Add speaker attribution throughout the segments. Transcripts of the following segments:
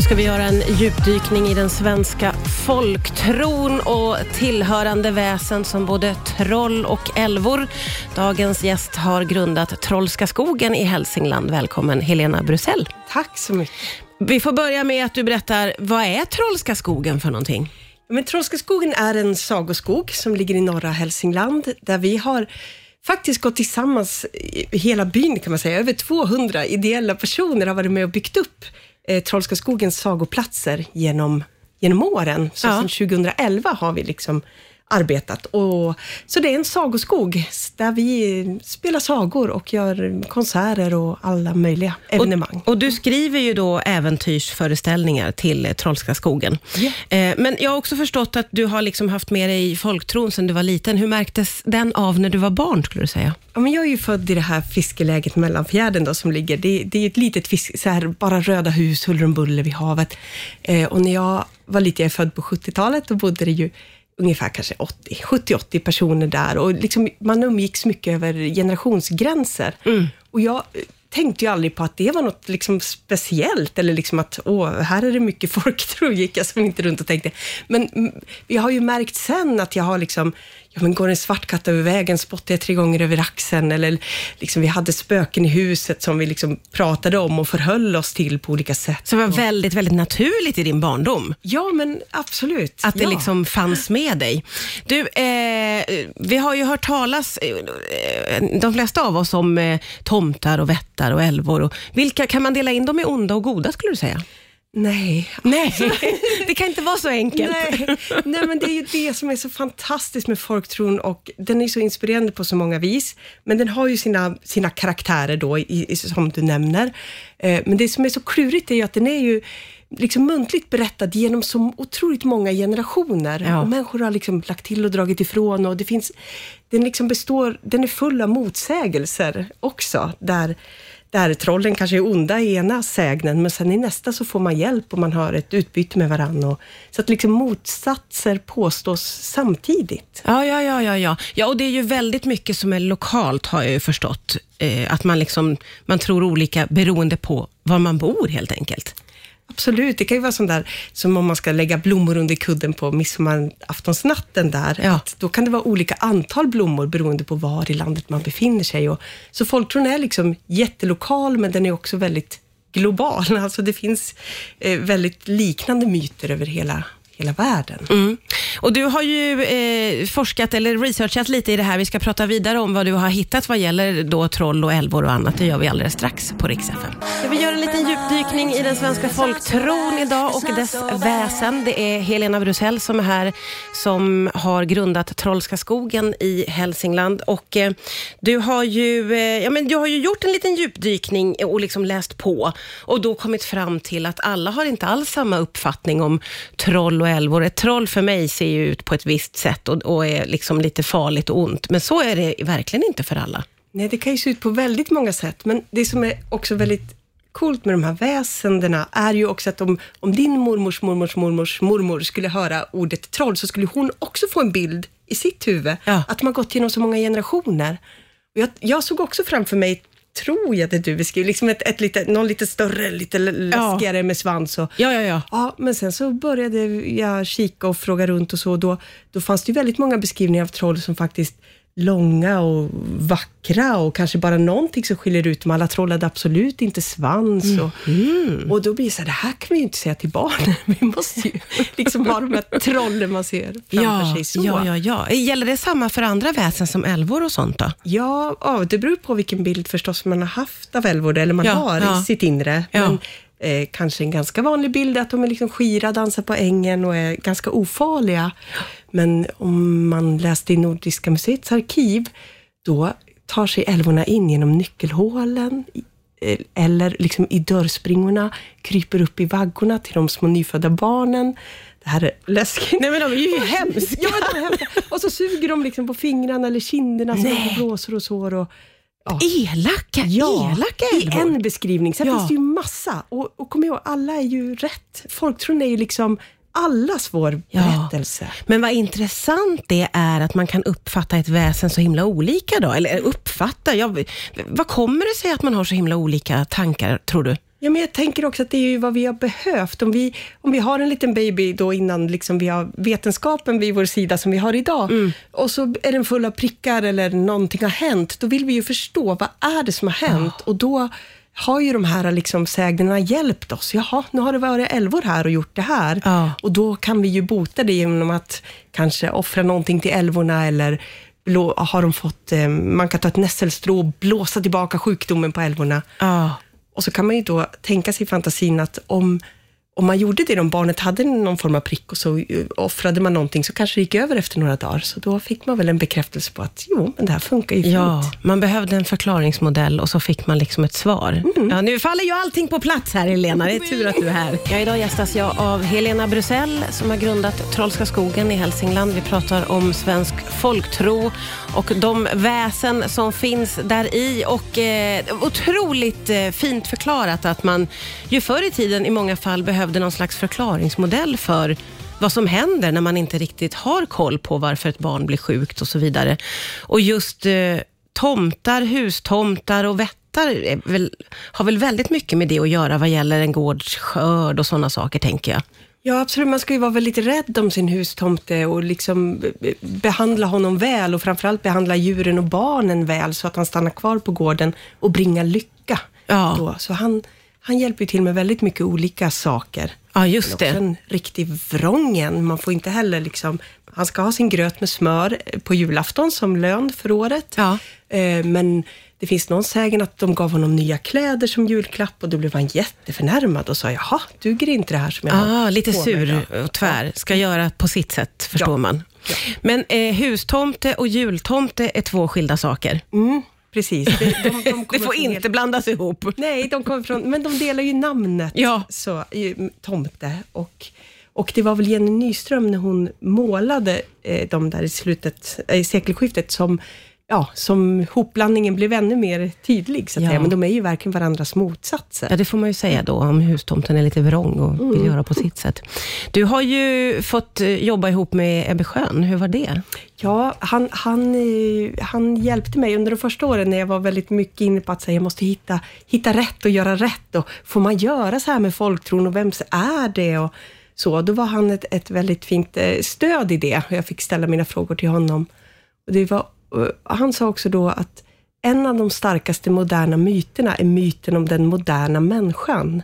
Speaker 1: Då ska vi göra en djupdykning i den svenska folktron och tillhörande väsen som både troll och älvor. Dagens gäst har grundat Trollska skogen i Hälsingland. Välkommen Helena Brusell.
Speaker 2: Tack så mycket.
Speaker 1: Vi får börja med att du berättar, vad är Trollska skogen för någonting?
Speaker 2: Men Trollska skogen är en sagoskog som ligger i norra Hälsingland, där vi har faktiskt gått tillsammans, hela byn kan man säga, över 200 ideella personer har varit med och byggt upp eh, Trollska skogens sagoplatser genom, genom åren. Så
Speaker 1: Ja.
Speaker 2: sedan 2011 har vi liksom arbetat. Och, så det är en sagoskog där vi spelar sagor och gör konserter och alla möjliga evenemang.
Speaker 1: Och, och du skriver ju då äventyrsföreställningar till eh, Trollska skogen. Eh, men jag har också förstått att du har liksom haft med dig folktron sedan du var liten. Hur märktes den av när du var barn, skulle du säga?
Speaker 2: Ja, men jag är ju född i det här fiskeläget Mellanfjärden då, som ligger, det, det är ett litet fisk, så här, bara röda hus, huller om buller vid havet. Eh, och när jag var liten, jag är född på 70-talet, då bodde det ju ungefär kanske 80, 70-80 personer där och liksom, man umgicks mycket över generationsgränser. Och jag tänkte ju aldrig på att det var något liksom speciellt, eller liksom att åh, här är det mycket folk, tror gick jag som inte runt och tänkte. Men mm, jag har ju märkt sen att jag har liksom, ja men går en svart katt över vägen, spottar jag tre gånger över axeln, eller liksom vi hade spöken i huset som vi liksom pratade om och förhöll oss till på olika sätt.
Speaker 1: Så det var väldigt, väldigt naturligt i din barndom.
Speaker 2: Ja, men absolut.
Speaker 1: Att det
Speaker 2: ja.
Speaker 1: liksom fanns med dig. Du, eh, vi har ju hört talas, eh, de flesta av oss, om eh, tomtar och vättar och älvor. Och vilka Kan man dela in dem i onda och goda, skulle du säga?
Speaker 2: Nej,
Speaker 1: Nej, det kan inte vara så enkelt.
Speaker 2: Nej, nej, men det är ju det som är så fantastiskt med folktron och den är så inspirerande på så många vis. Men den har ju sina, sina karaktärer då, i, i, som du nämner. Eh, men det som är så klurigt är ju att den är ju liksom muntligt berättad genom så otroligt många generationer.
Speaker 1: Ja.
Speaker 2: Och människor har liksom lagt till och dragit ifrån och det finns, den liksom består, den är full av motsägelser också, där där trollen kanske är onda i ena sägnen, men sen i nästa så får man hjälp och man har ett utbyte med varandra. Och, så att liksom motsatser påstås samtidigt.
Speaker 1: Ja, ja, ja, ja, ja. Ja, och det är ju väldigt mycket som är lokalt, har jag ju förstått. Eh, att man, liksom, man tror olika beroende på var man bor, helt enkelt.
Speaker 2: Absolut, det kan ju vara sånt där som om man ska lägga blommor under kudden på midsommaraftonsnatten där.
Speaker 1: Ja.
Speaker 2: Då kan det vara olika antal blommor beroende på var i landet man befinner sig. Och, så folktron är liksom jättelokal, men den är också väldigt global. Alltså det finns eh, väldigt liknande myter över hela, hela världen.
Speaker 1: Mm. Och du har ju eh, forskat eller researchat lite i det här. Vi ska prata vidare om vad du har hittat vad gäller då troll och älvor och annat. Det gör vi alldeles strax på Rix FM. Vi gör en liten djupdykning i den svenska folktron idag och dess väsen. Det är Helena Brusell som är här, som har grundat Trollska skogen i Hälsingland. Och eh, du har ju, eh, ja, men du har ju gjort en liten djupdykning och liksom läst på och då kommit fram till att alla har inte alls samma uppfattning om troll och älvor. Ett troll för mig ser ju ut på ett visst sätt och, och är liksom lite farligt och ont, men så är det verkligen inte för alla.
Speaker 2: Nej, det kan ju se ut på väldigt många sätt, men det som är också väldigt coolt med de här väsendena är ju också att om, om din mormors mormors mormors mormor skulle höra ordet troll, så skulle hon också få en bild i sitt huvud,
Speaker 1: Ja.
Speaker 2: att har gått genom så många generationer. Jag, jag såg också framför mig, tror jag det du beskriver, liksom ett, ett lite, någon lite större, lite läskigare med svans och
Speaker 1: Ja, ja, ja.
Speaker 2: Ja, men sen så började jag kika och fråga runt och så. Då, då fanns det ju väldigt många beskrivningar av troll som faktiskt långa och vackra och kanske bara någonting som skiljer ut dem. Alla troll hade absolut inte svans. Och,
Speaker 1: Mm.
Speaker 2: och då blir det så här, det här kan vi ju inte säga till barnen. Vi måste ju liksom ha de här trollen man ser framför
Speaker 1: Ja,
Speaker 2: sig så.
Speaker 1: ja, ja, ja. Gäller det samma för andra väsen som älvor och sånt då?
Speaker 2: Ja, ja, det beror på vilken bild förstås man har haft av älvor, eller man
Speaker 1: Ja,
Speaker 2: har
Speaker 1: ja.
Speaker 2: i sitt inre. Men eh, kanske en ganska vanlig bild att de är liksom skira, dansar på ängen och är ganska ofarliga. Men om man läste i Nordiska museets arkiv, då tar sig älvorna in genom nyckelhålen, eh, eller liksom i dörrspringorna, kryper upp i vaggorna till de små nyfödda barnen. Det här är läskigt.
Speaker 1: Nej, men de är ju hemska.
Speaker 2: Ja, de är hemska. Och så suger de liksom på fingrarna eller kinderna så de får blåsor och sår. Och, ja.
Speaker 1: Elaka,
Speaker 2: Ja,
Speaker 1: elaka
Speaker 2: i en beskrivning. Sen
Speaker 1: Ja.
Speaker 2: finns det ju massa. Och, och kom ihåg, alla är ju rätt. Folktron är ju liksom allas vår
Speaker 1: Ja.
Speaker 2: berättelse.
Speaker 1: Men vad intressant det är att man kan uppfatta ett väsen så himla olika då. Eller uppfatta, ja, vad kommer det sig att man har så himla olika tankar, tror du?
Speaker 2: Ja, men jag tänker också att det är ju vad vi har behövt. Om vi, om vi har en liten baby då innan liksom vi har vetenskapen vid vår sida som vi har idag,
Speaker 1: Mm.
Speaker 2: och så är den full av prickar eller någonting har hänt, då vill vi ju förstå vad är det som har hänt? Och då har ju de här liksom sägnerna hjälpt oss. Jaha, nu har det varit älvor här och gjort det här.
Speaker 1: Ja.
Speaker 2: Och då kan vi ju bota det genom att kanske offra någonting till älvorna eller blå, har de fått, eh, man kan ta ett nässelstrå och blåsa tillbaka sjukdomen på älvorna.
Speaker 1: Ja.
Speaker 2: Och så kan man ju då tänka sig i fantasin att om, om man gjorde det, om barnet hade någon form av prick och så eh, offrade man någonting, så kanske det gick över efter några dagar. Så då fick man väl en bekräftelse på att jo, men det här funkar ju
Speaker 1: Ja,
Speaker 2: fint.
Speaker 1: man behövde en förklaringsmodell och så fick man liksom ett svar. Ja, nu faller ju allting på plats här Helena, det är tur att du är här. Ja, idag gästas jag av Helena Brusell som har grundat Trollska skogen i Hälsingland. Vi pratar om svensk folktro och de väsen som finns där i och eh, otroligt eh, fint förklarat att man ju förr i tiden i många fall behövde någon slags förklaringsmodell för vad som händer när man inte riktigt har koll på varför ett barn blir sjukt och så vidare. Och just eh, tomtar, hustomtar och vättar väl, har väl väldigt mycket med det att göra vad gäller en gårds skörd och sådana saker, tänker jag.
Speaker 2: Ja, absolut. Man ska ju vara väldigt rädd om sin hustomte och liksom eh, behandla honom väl och framförallt behandla djuren och barnen väl så att han stannar kvar på gården och bringar lycka.
Speaker 1: Ja.
Speaker 2: Då. Så han, han hjälper till med väldigt mycket olika saker.
Speaker 1: Ja, just det.
Speaker 2: en riktig vrången. Man får inte heller liksom, han ska ha sin gröt med smör på julafton som lön för året.
Speaker 1: Ja.
Speaker 2: Eh, Men det finns någon sägen att de gav honom nya kläder som julklapp och då blev han jätteförnärmad och sa, jaha, duger inte det här som jag har
Speaker 1: Ah, lite
Speaker 2: på mig
Speaker 1: sur
Speaker 2: då?"
Speaker 1: och tvär. Ska göra på sitt sätt, förstår
Speaker 2: Ja.
Speaker 1: man. Men eh, hustomte och jultomte är två skilda saker.
Speaker 2: Mm, precis. Det, de, de
Speaker 1: Det får inte
Speaker 2: helt-
Speaker 1: blandas ihop.
Speaker 2: Nej, de kommer från, men de delar ju namnet,
Speaker 1: Ja.
Speaker 2: så, tomte. Och, och det var väl Jenny Nyström när hon målade eh, de där i slutet, i sekelskiftet, som, ja, som hopblandningen blev ännu mer tydlig, så att
Speaker 1: Ja.
Speaker 2: säga. Men de är ju verkligen varandras motsatser.
Speaker 1: Ja, det får man ju säga då, om hustomten är lite vrång och vill göra på sitt sätt. Du har ju fått eh, jobba ihop med Ebbe Schön. Hur var det?
Speaker 2: Ja, han, han, eh, han hjälpte mig under de första åren när jag var väldigt mycket inne på att säga, jag måste hitta, hitta rätt och göra rätt. Och får man göra så här med folktron och vems är det? Och så, då var han ett, ett väldigt fint eh, stöd i det och jag fick ställa mina frågor till honom. Och det var, han sa också då att en av de starkaste moderna myterna är myten om den moderna människan.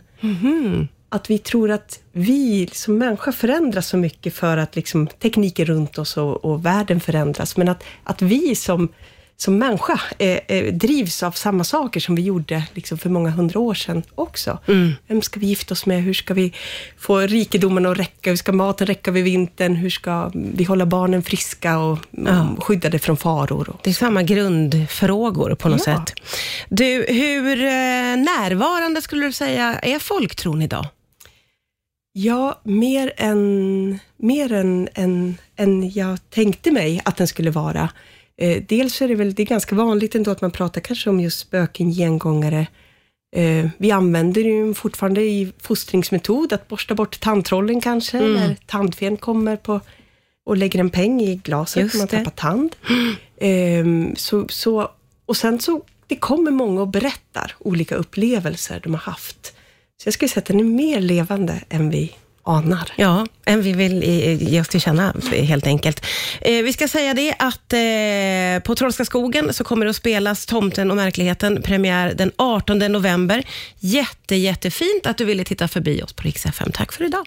Speaker 2: Att vi tror att vi som människa förändras så mycket för att liksom, tekniken runt oss och, och världen förändras, men att, att vi som, som människa eh, eh, drivs av samma saker som vi gjorde liksom, för många hundra år sedan också. Vem ska vi gifta oss med? Hur ska vi få rikedomen att räcka? Hur ska maten räcka vid vintern? Hur ska vi hålla barnen friska och
Speaker 1: Ja.
Speaker 2: skyddade från faror?
Speaker 1: Det är samma grundfrågor på något
Speaker 2: Ja.
Speaker 1: sätt. Du, hur eh, närvarande skulle du säga är folktron idag?
Speaker 2: Ja, mer än, mer än, än, än jag tänkte mig att den skulle vara. Eh, dels är det väl det är ganska vanligt ändå att man pratar kanske om just spöken, gengångare. Eh, vi använder ju fortfarande i fostringsmetod att borsta bort tandtrollen kanske,
Speaker 1: Mm.
Speaker 2: när tandfen kommer på och lägger en peng i glaset
Speaker 1: Just
Speaker 2: när man
Speaker 1: det.
Speaker 2: tappar tand. Ehm, så, så, och sen så, det kommer många och berättar olika upplevelser de har haft. Så jag skulle säga att den är mer levande än vi anar.
Speaker 1: Ja, än vi vill ge oss till känna helt enkelt. Eh, vi ska säga det att eh, på Trollska skogen så kommer det att spelas Tomten och märkligheten, premiär den 18 november. Jätte, jättefint att du ville titta förbi oss på Rix FM. Tack för idag.